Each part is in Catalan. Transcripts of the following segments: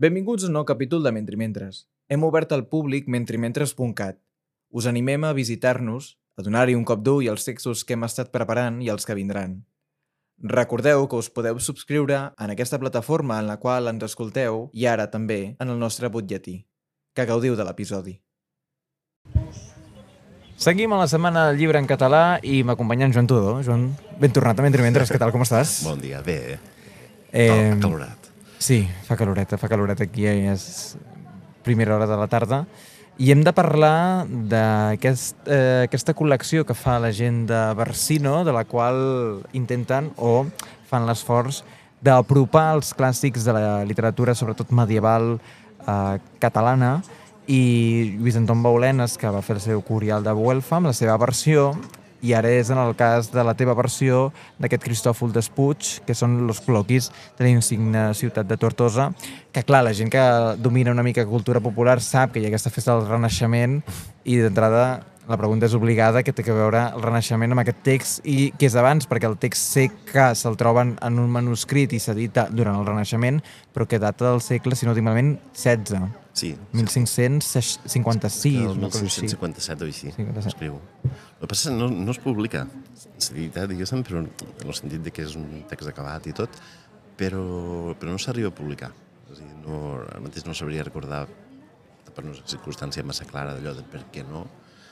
Benvinguts a un nou capítol de Mentrimentres. Hem obert al públic mentrimentres.cat. Us animem a visitar-nos, a donar-hi un cop d'ull als textos que hem estat preparant i els que vindran. Recordeu que us podeu subscriure en aquesta plataforma en la qual ens escolteu i ara també en el nostre butlletí. Que gaudiu de l'episodi. Seguim a la setmana del llibre en català i m'acompanya en Joan Tudó. Joan, ben tornat a Mentrimentres, què tal, com estàs? Bon dia, bé. Eh, Eh... Calorat. Sí, fa caloreta, fa caloret aquí, eh, és primera hora de la tarda. I hem de parlar d'aquesta eh, aquesta col·lecció que fa la gent de Barsino, de la qual intenten o fan l'esforç d'apropar els clàssics de la literatura, sobretot medieval, eh, catalana, i Lluís Anton Baulenes, que va fer el seu Curial de Buelfa, amb la seva versió, i ara és en el cas de la teva versió d'aquest Cristòfol Despuig, que són los cloquis de la ciutat de Tortosa, que clar, la gent que domina una mica cultura popular sap que hi ha aquesta festa del Renaixement i d'entrada la pregunta és obligada, que té que veure el Renaixement amb aquest text i que és abans, perquè el text sé que se'l troben en un manuscrit i s'edita durant el Renaixement, però que data del segle, si no dic malament, 16. Sí. 1556, El una cosa així. 1557 o així, 57. escriu. El que passa no, no es publica. S'edita, diguéssim, però en el sentit de que és un text acabat i tot, però, però no s'arriba a publicar. És a dir, no, ara mateix no sabria recordar per una circumstància massa clara d'allò de per què no,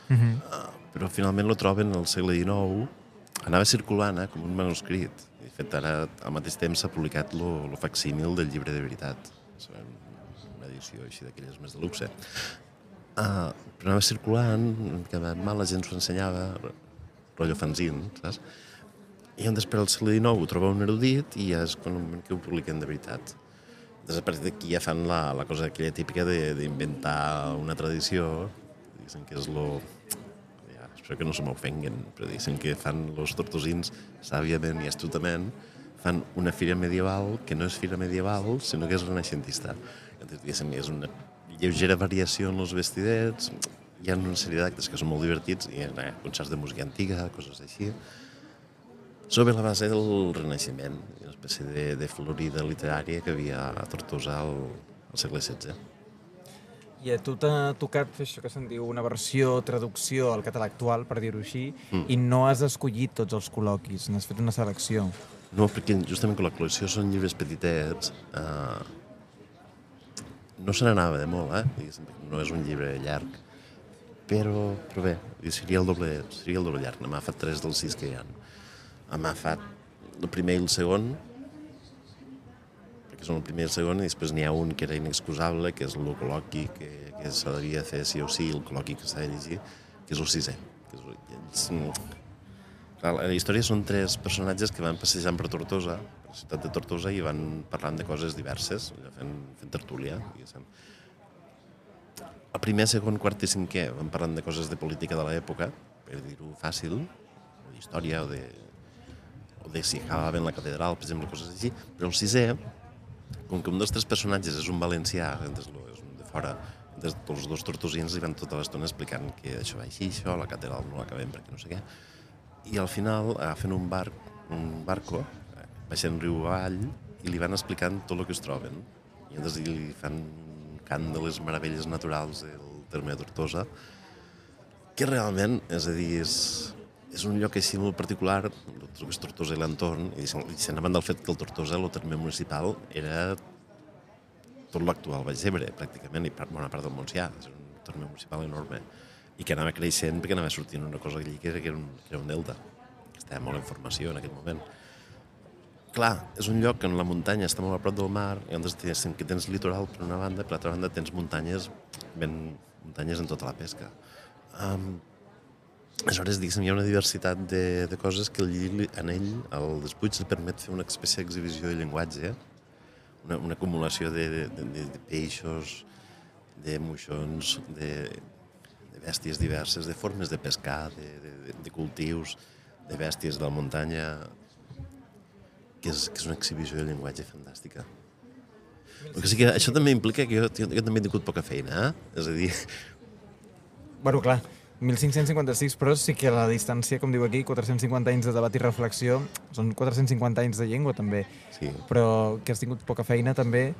Mm -hmm. uh, però finalment lo troben al segle XIX, anava circulant eh, com un manuscrit. De fet, ara al mateix temps s'ha publicat lo, lo facsímil del llibre de veritat. Una edició així d'aquelles més de luxe. Uh, però anava circulant, que mal la gent s'ho ensenyava, rotllo fanzine, saps? I on després al segle XIX ho troba un erudit i ja és quan el que ho publiquen de veritat. Després a partir d'aquí ja fan la, la cosa aquella típica d'inventar una tradició, diguéssim que és lo... Ja, espero que no se m'ofenguen, però diguéssim que fan els tortosins sàviament i astutament, fan una fira medieval que no és fira medieval, sinó que és renaixentista. Llavors, diguéssim, és una lleugera variació en els vestidets, hi ha una sèrie d'actes que són molt divertits, i eh, concerts de música antiga, coses així, sobre la base del Renaixement, una espècie de, de florida literària que havia a Tortosa al, al segle XVI. I a tu t'ha tocat fer això que se'n diu una versió, traducció al català actual, per dir-ho així, mm. i no has escollit tots els col·loquis, n'has fet una selecció. No, perquè justament com la col·lecció són llibres petitets, eh, no se n'anava de molt, eh? No és un llibre llarg, però, però bé, seria el doble, seria el doble llarg. N'ha agafat tres dels sis que hi ha. Hem agafat el primer i el segon, perquè són el primer i el segon, i després n'hi ha un que era inexcusable, que és el col·loqui, que, que s'hauria de fer sí o sí, el col·loqui que s'ha de llegir, que és el sisè. Que és, és, Clar, la història són tres personatges que van passejant per Tortosa, per la ciutat de Tortosa, i van parlant de coses diverses, fent, fent tertúlia, diguéssim. El primer, segon, quart i cinquè van parlant de coses de política de l'època, per dir-ho fàcil, o d'història, o de, o de si acabaven la catedral, per exemple, coses així, però el sisè, com que un dels tres personatges és un valencià, és un de fora, des dels dos tortosins li van tota l'estona explicant que això va així, això, la catedral no l'acabem perquè no sé què, i al final agafen un bar, un barco, eh, baixen riu avall i li van explicant tot el que es troben. I llavors li fan cant de les meravelles naturals del terme de Tortosa, que realment, és a dir, és, és un lloc així molt particular, el que és Tortosa i l'entorn, i n'anaven del fet que el Tortosa, el terme municipal, era tot l'actual Baix pràcticament, i part, bona part del Montsià. És un terme municipal enorme i que anava creixent perquè anava sortint una cosa allí que era, que era, un, que era un delta. Estava molt en formació en aquell moment. Clar, és un lloc que en la muntanya està molt a prop del mar, i llavors tens, que tens litoral per una banda, per l'altra banda tens muntanyes, ben, muntanyes en tota la pesca. Um, aleshores, diguéssim, hi ha una diversitat de, de coses que el, en ell, el despuig, li permet fer una espècie d'exhibició de llenguatge, una, una acumulació de, de, de, de peixos, de moixons, de, de bèsties diverses, de formes de pescar, de, de, de, cultius, de bèsties de la muntanya, que és, que és una exhibició de llenguatge fantàstica. El que sí que això també implica que jo, jo també he tingut poca feina, eh? És a dir, Bueno, clar, 1556, però sí que la distància, com diu aquí, 450 anys de debat i reflexió, són 450 anys de llengua, també. sí, Però que has tingut poca feina, també,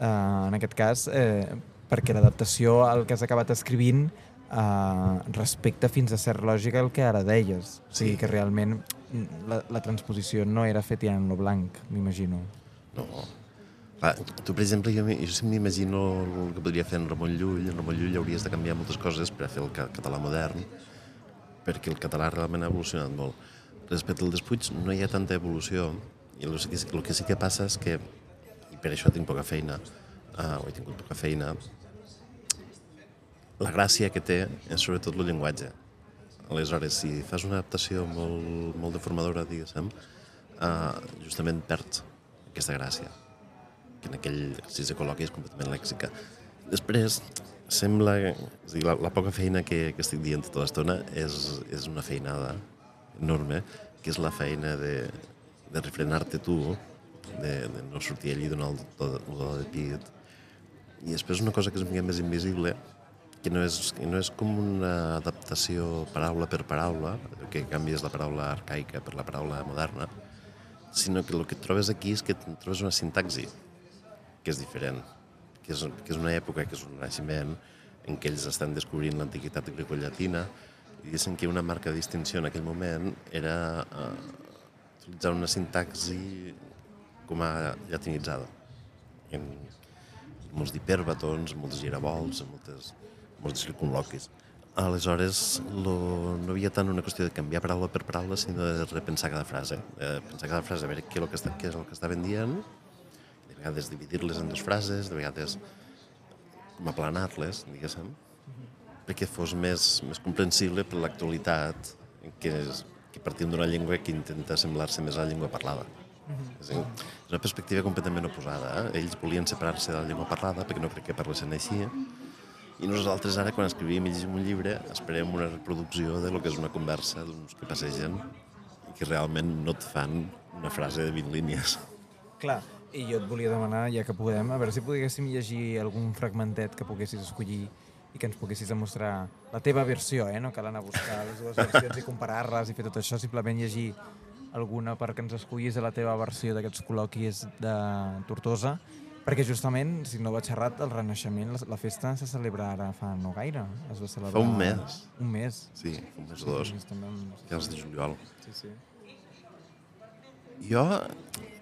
eh, en aquest cas, eh, perquè l'adaptació al que has acabat escrivint eh, respecta fins a cert lògica el que ara deies. O sigui Sí. que realment mm, la, la transposició no era feta ja en lo blanc, m'imagino. No. Clar, tu, per exemple, jo, jo sempre m'imagino el que podria fer en Ramon Llull. En Ramon Llull hauries de canviar moltes coses per a fer el ca- català modern, perquè el català realment ha evolucionat molt. Respecte al Despuig no hi ha tanta evolució, i el que, el que sí que passa és que, i per això tinc poca feina, uh, o he tingut poca feina, la gràcia que té és sobretot el llenguatge. Aleshores, si fas una adaptació molt, molt deformadora, diguéssim, uh, justament perds aquesta gràcia, que en aquell exercici de col·loqui és completament lèxica. Després, sembla... És dir, la, la poca feina que, que estic dient tota l'estona és, és una feinada enorme, que és la feina de, de refrenar-te tu, de, de no sortir allí donar el el do de pit. I després una cosa que és una mica més invisible, que no és, que no és com una adaptació paraula per paraula, que canvies la paraula arcaica per la paraula moderna, sinó que el que trobes aquí és que trobes una sintaxi que és diferent, que és, que és una època, que és un naixement, en què ells estan descobrint l'antiguitat grecollatina i dicen que una marca de distinció en aquell moment era eh, utilitzar una sintaxi com a llatinitzada. En molts d'hiperbatons, molts giravolts, moltes, molts circunloquis. Aleshores, lo, no havia tant una qüestió de canviar paraula per paraula, sinó de repensar cada frase. De pensar cada frase, a veure què, és el que, està, què és el que estaven dient, de vegades dividir-les en dues frases, de vegades aplanar-les, diguéssim, perquè fos més, més comprensible per l'actualitat, que, és, que partim d'una llengua que intenta semblar-se més a la llengua parlada. És, a dir, és una perspectiva completament oposada. Eh? Ells volien separar-se de la llengua parlada perquè no crec que parlessin així. I nosaltres ara, quan escrivim i llegim un llibre, esperem una reproducció de lo que és una conversa d'uns que passegen i que realment no et fan una frase de 20 línies. Clar, i jo et volia demanar, ja que podem, a veure si poguéssim llegir algun fragmentet que poguessis escollir i que ens poguessis demostrar la teva versió, eh? no cal anar a buscar les dues versions i comparar-les i fer tot això, simplement llegir alguna perquè ens escollis de la teva versió d'aquests col·loquis de Tortosa, perquè justament, si no vaig errat, el Renaixement, la, la festa se celebra ara fa no gaire. Es va celebrar... Fa un mes. Un mes. Sí, un mes o dos, Justament, finals de juliol. sí, sí. Jo,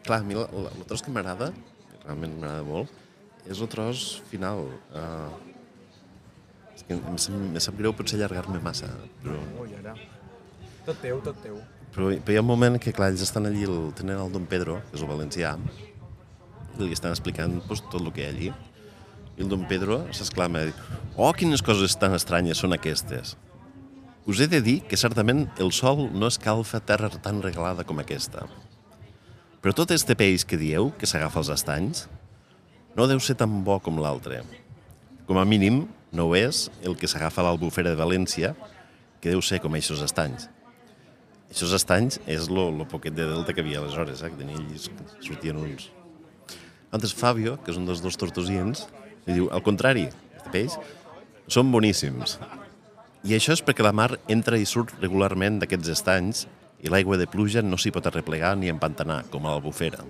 clar, a mi el, el tros que m'agrada, realment m'agrada molt, és el tros final. Uh, és que em sap, em sap greu potser allargar-me massa, però, Ui, ara. Tot teu, tot teu. però, però hi ha un moment que, clar, ells estan allí, el, tenen el Don Pedro, que és el valencià, i li estan explicant pues, tot el que hi ha allí. I el Don Pedro s'exclama, oh, quines coses tan estranyes són aquestes. Us he de dir que certament el sol no escalfa terra tan regalada com aquesta. Però tot este peix que dieu, que s'agafa als estanys, no deu ser tan bo com l'altre. Com a mínim, no ho és el que s'agafa a l'Albufera de València, que deu ser com eixos estanys. Eixos estanys és lo, lo poquet de delta que havia aleshores, eh? que tenia ells, sortien uns... Antes Fabio, que és un dels dos tortosins, li diu, al contrari, este peix, són boníssims. I això és perquè la mar entra i surt regularment d'aquests estanys i l'aigua de pluja no s'hi pot arreplegar ni empantanar, com a l'albufera.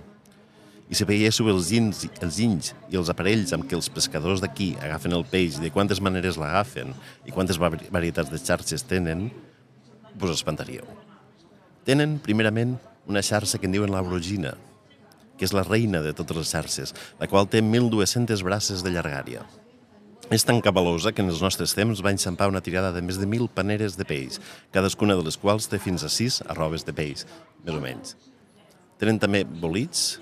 I si veiéssiu els ginys, els ginys i els aparells amb què els pescadors d'aquí agafen el peix, de quantes maneres l'agafen i quantes vari- varietats de xarxes tenen, vos espantaríeu. Tenen, primerament, una xarxa que en diuen la brogina, que és la reina de totes les xarxes, la qual té 1.200 braces de llargària. És tan cabalosa que en els nostres temps va enxampar una tirada de més de 1.000 paneres de peix, cadascuna de les quals té fins a 6 arrobes de peix, més o menys. Tenen també bolits,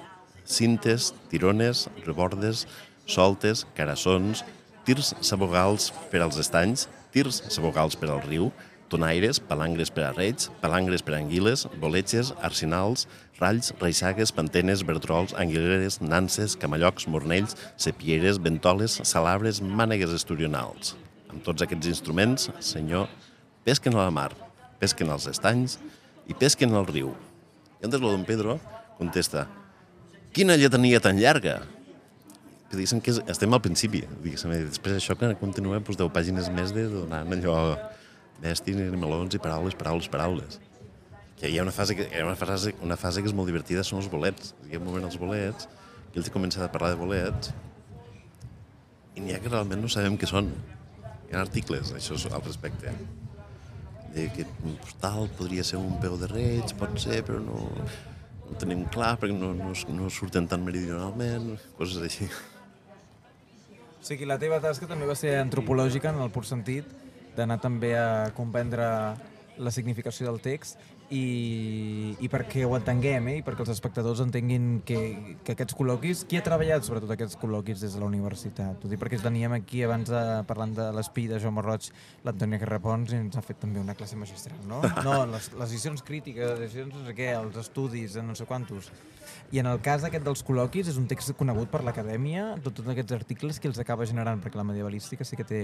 cintes, tirones, rebordes, soltes, carassons, tirs sabogals per als estanys, tirs sabogals per al riu, tonaires, palangres per a reig, palangres per a anguiles, boletges, arsenals, ralls, reixagues, pantenes, bertrols, anguileres, nances, camallocs, mornells, sepieres, ventoles, salabres, mànegues esturionals. Amb tots aquests instruments, senyor, pesquen a la mar, pesquen als estanys i pesquen al riu. I antes lo don Pedro contesta, quina lletania tan llarga! Que diguéssim que estem al principi, diguéssim, després això que continua doncs, 10 pàgines més de donant allò bèsties i melons i paraules, paraules, paraules. Que hi ha una fase que, hi ha una fase, una fase que és molt divertida, són els bolets. Hi ha un moment als bolets, que ell comença a parlar de bolets, i n'hi ha que realment no sabem què són. Hi ha articles, això és al respecte. De que postal podria ser un peu de reig, pot ser, però no, no ho tenim clar perquè no, no, no surten tan meridionalment, coses així. O sigui, la teva tasca també va ser antropològica en el pur sentit d'anar també a comprendre la significació del text i, i perquè ho entenguem eh? i perquè els espectadors entenguin que, que aquests col·loquis... Qui ha treballat sobretot aquests col·loquis des de la universitat? Ho dic perquè teníem aquí abans de, parlant de l'espí de Jaume Roig l'Antònia Carrapons i ens ha fet també una classe magistral, no? No, les, les edicions crítiques, les edicions no sé què, els estudis, no sé quantos. I en el cas aquest dels col·loquis és un text conegut per l'acadèmia, tots aquests articles que els acaba generant, perquè la medievalística sí que té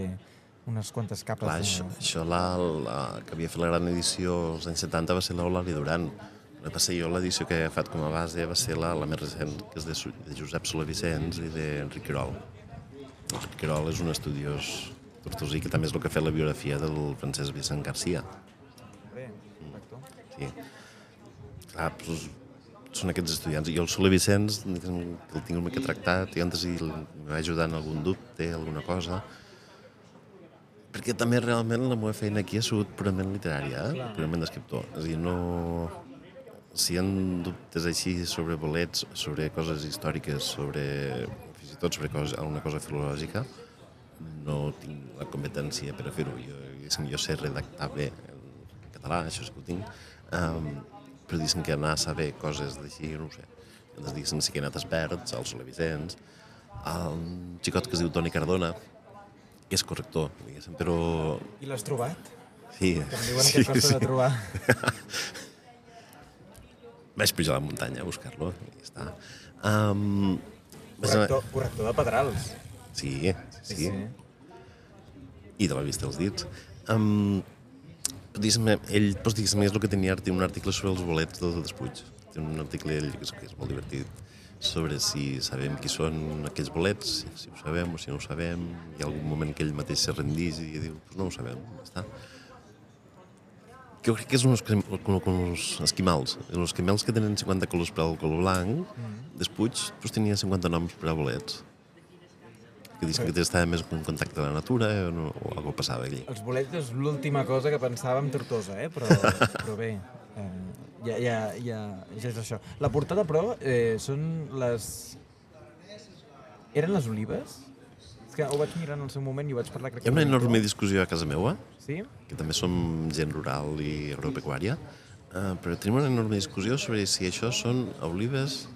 unes quantes capes. Clar, de... això, això la, la, que havia fet la gran edició als anys 70 va ser l'Eulàlia Duran. El que passa jo, l'edició que he agafat com a base va ser la, la més recent, que és de, de Josep Soler Vicenç i d'Enric Querol. Enric Querol és un estudiós tortosí que també és el que ha fet la biografia del Francesc Vicent Garcia. Bé. Sí. Clar, doncs, són aquests estudiants. Jo el Soler Vicenç, el tinc una mica tractat, i antes ell em va ajudar en algun dubte, alguna cosa, perquè també realment la meva feina aquí ha sigut purament literària, eh? purament d'escriptor. És a dir, no... Si hi ha dubtes així sobre bolets, sobre coses històriques, sobre fins i tot sobre cosa, alguna cosa filològica, no tinc la competència per a fer-ho. Jo, jo sé redactar bé en català, això és que ho tinc, um, però diguéssim que anar a saber coses d'així, no ho sé. Llavors, diguéssim, sí que he anat a Esperts, al Soler Vicenç, a un xicot que es diu Toni Cardona, és corrector, diguéssim, però... I l'has trobat? Sí, Que em diuen que costa de trobar. Vaig pujar a la muntanya a buscar-lo i ja està. Um, vaig anar- Corrector, corrector de pedrals. Sí, sí, sí. I de la vista dels dits. Um, diguéssim, ell, doncs, diguéssim, és el que tenia, té un article sobre els bolets de Despuig. Té un article ell que és, que és molt divertit sobre si sabem qui són aquells bolets, si, ho sabem o si no ho sabem. Hi ha algun moment que ell mateix se rendís i diu, pues no ho sabem, ja està. Jo crec que és uns, com, com uns esquimals. Els esquimals que tenen 50 colors per al color blanc, mm. Despuig pues, tenia 50 noms per a bolets. Que dius que estava més en contacte amb la natura o, no, o alguna passava allí. Els bolets és l'última cosa que pensàvem Tortosa, eh? però, però bé, eh, ja, ja, ja, ja és això. La portada, però, eh, són les... Eren les olives? És que ho vaig mirar en el seu moment i ho vaig parlar... Crec, Hi ha una enorme director. discussió a casa meva, Sí? que també som gent rural i agropecuària, eh, però tenim una enorme discussió sobre si això són olives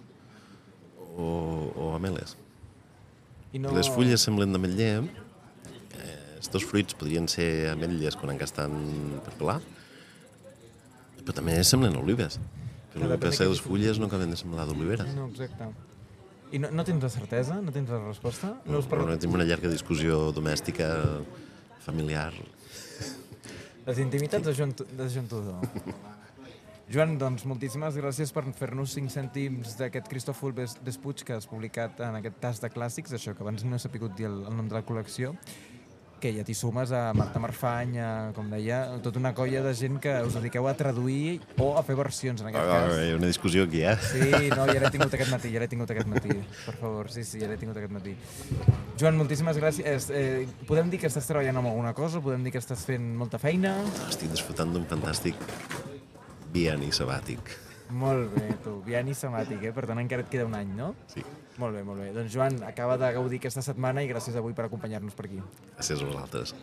o, o ameles. I No... Les fulles semblen d'ametller, eh, estos fruits podrien ser ametlles quan encara estan per pelar, però també semblen olives. Però el que passa les fulles no acaben de semblar d'oliveres. No, exacte. I no, no tens la certesa? No tens la resposta? No, us Però parlo... tenim una llarga discussió domèstica, familiar. Les intimitats de Joan, de Joan Tudor. Joan, doncs, moltíssimes gràcies per fer-nos 5 cèntims d'aquest Cristòfol Des- Despuig que has publicat en aquest tas de clàssics, això que abans no he sabut dir el, el nom de la col·lecció, que ja t'hi sumes a Marta Marfany, a, com deia, tota una colla de gent que us dediqueu a traduir o a fer versions, en aquest cas. Hi ha una discussió aquí, eh? Sí, no, ja l'he tingut aquest matí, ja l'he tingut aquest matí. Per favor, sí, sí, ja l'he tingut aquest matí. Joan, moltíssimes gràcies. Eh, podem dir que estàs treballant amb alguna cosa? Podem dir que estàs fent molta feina? Estic disfrutant d'un fantàstic bienni sabàtic. Molt bé, tu. Bienni semàtic, eh? Per tant, encara et queda un any, no? Sí. Molt bé, molt bé. Doncs, Joan, acaba de gaudir aquesta setmana i gràcies avui per acompanyar-nos per aquí. Gràcies a vosaltres.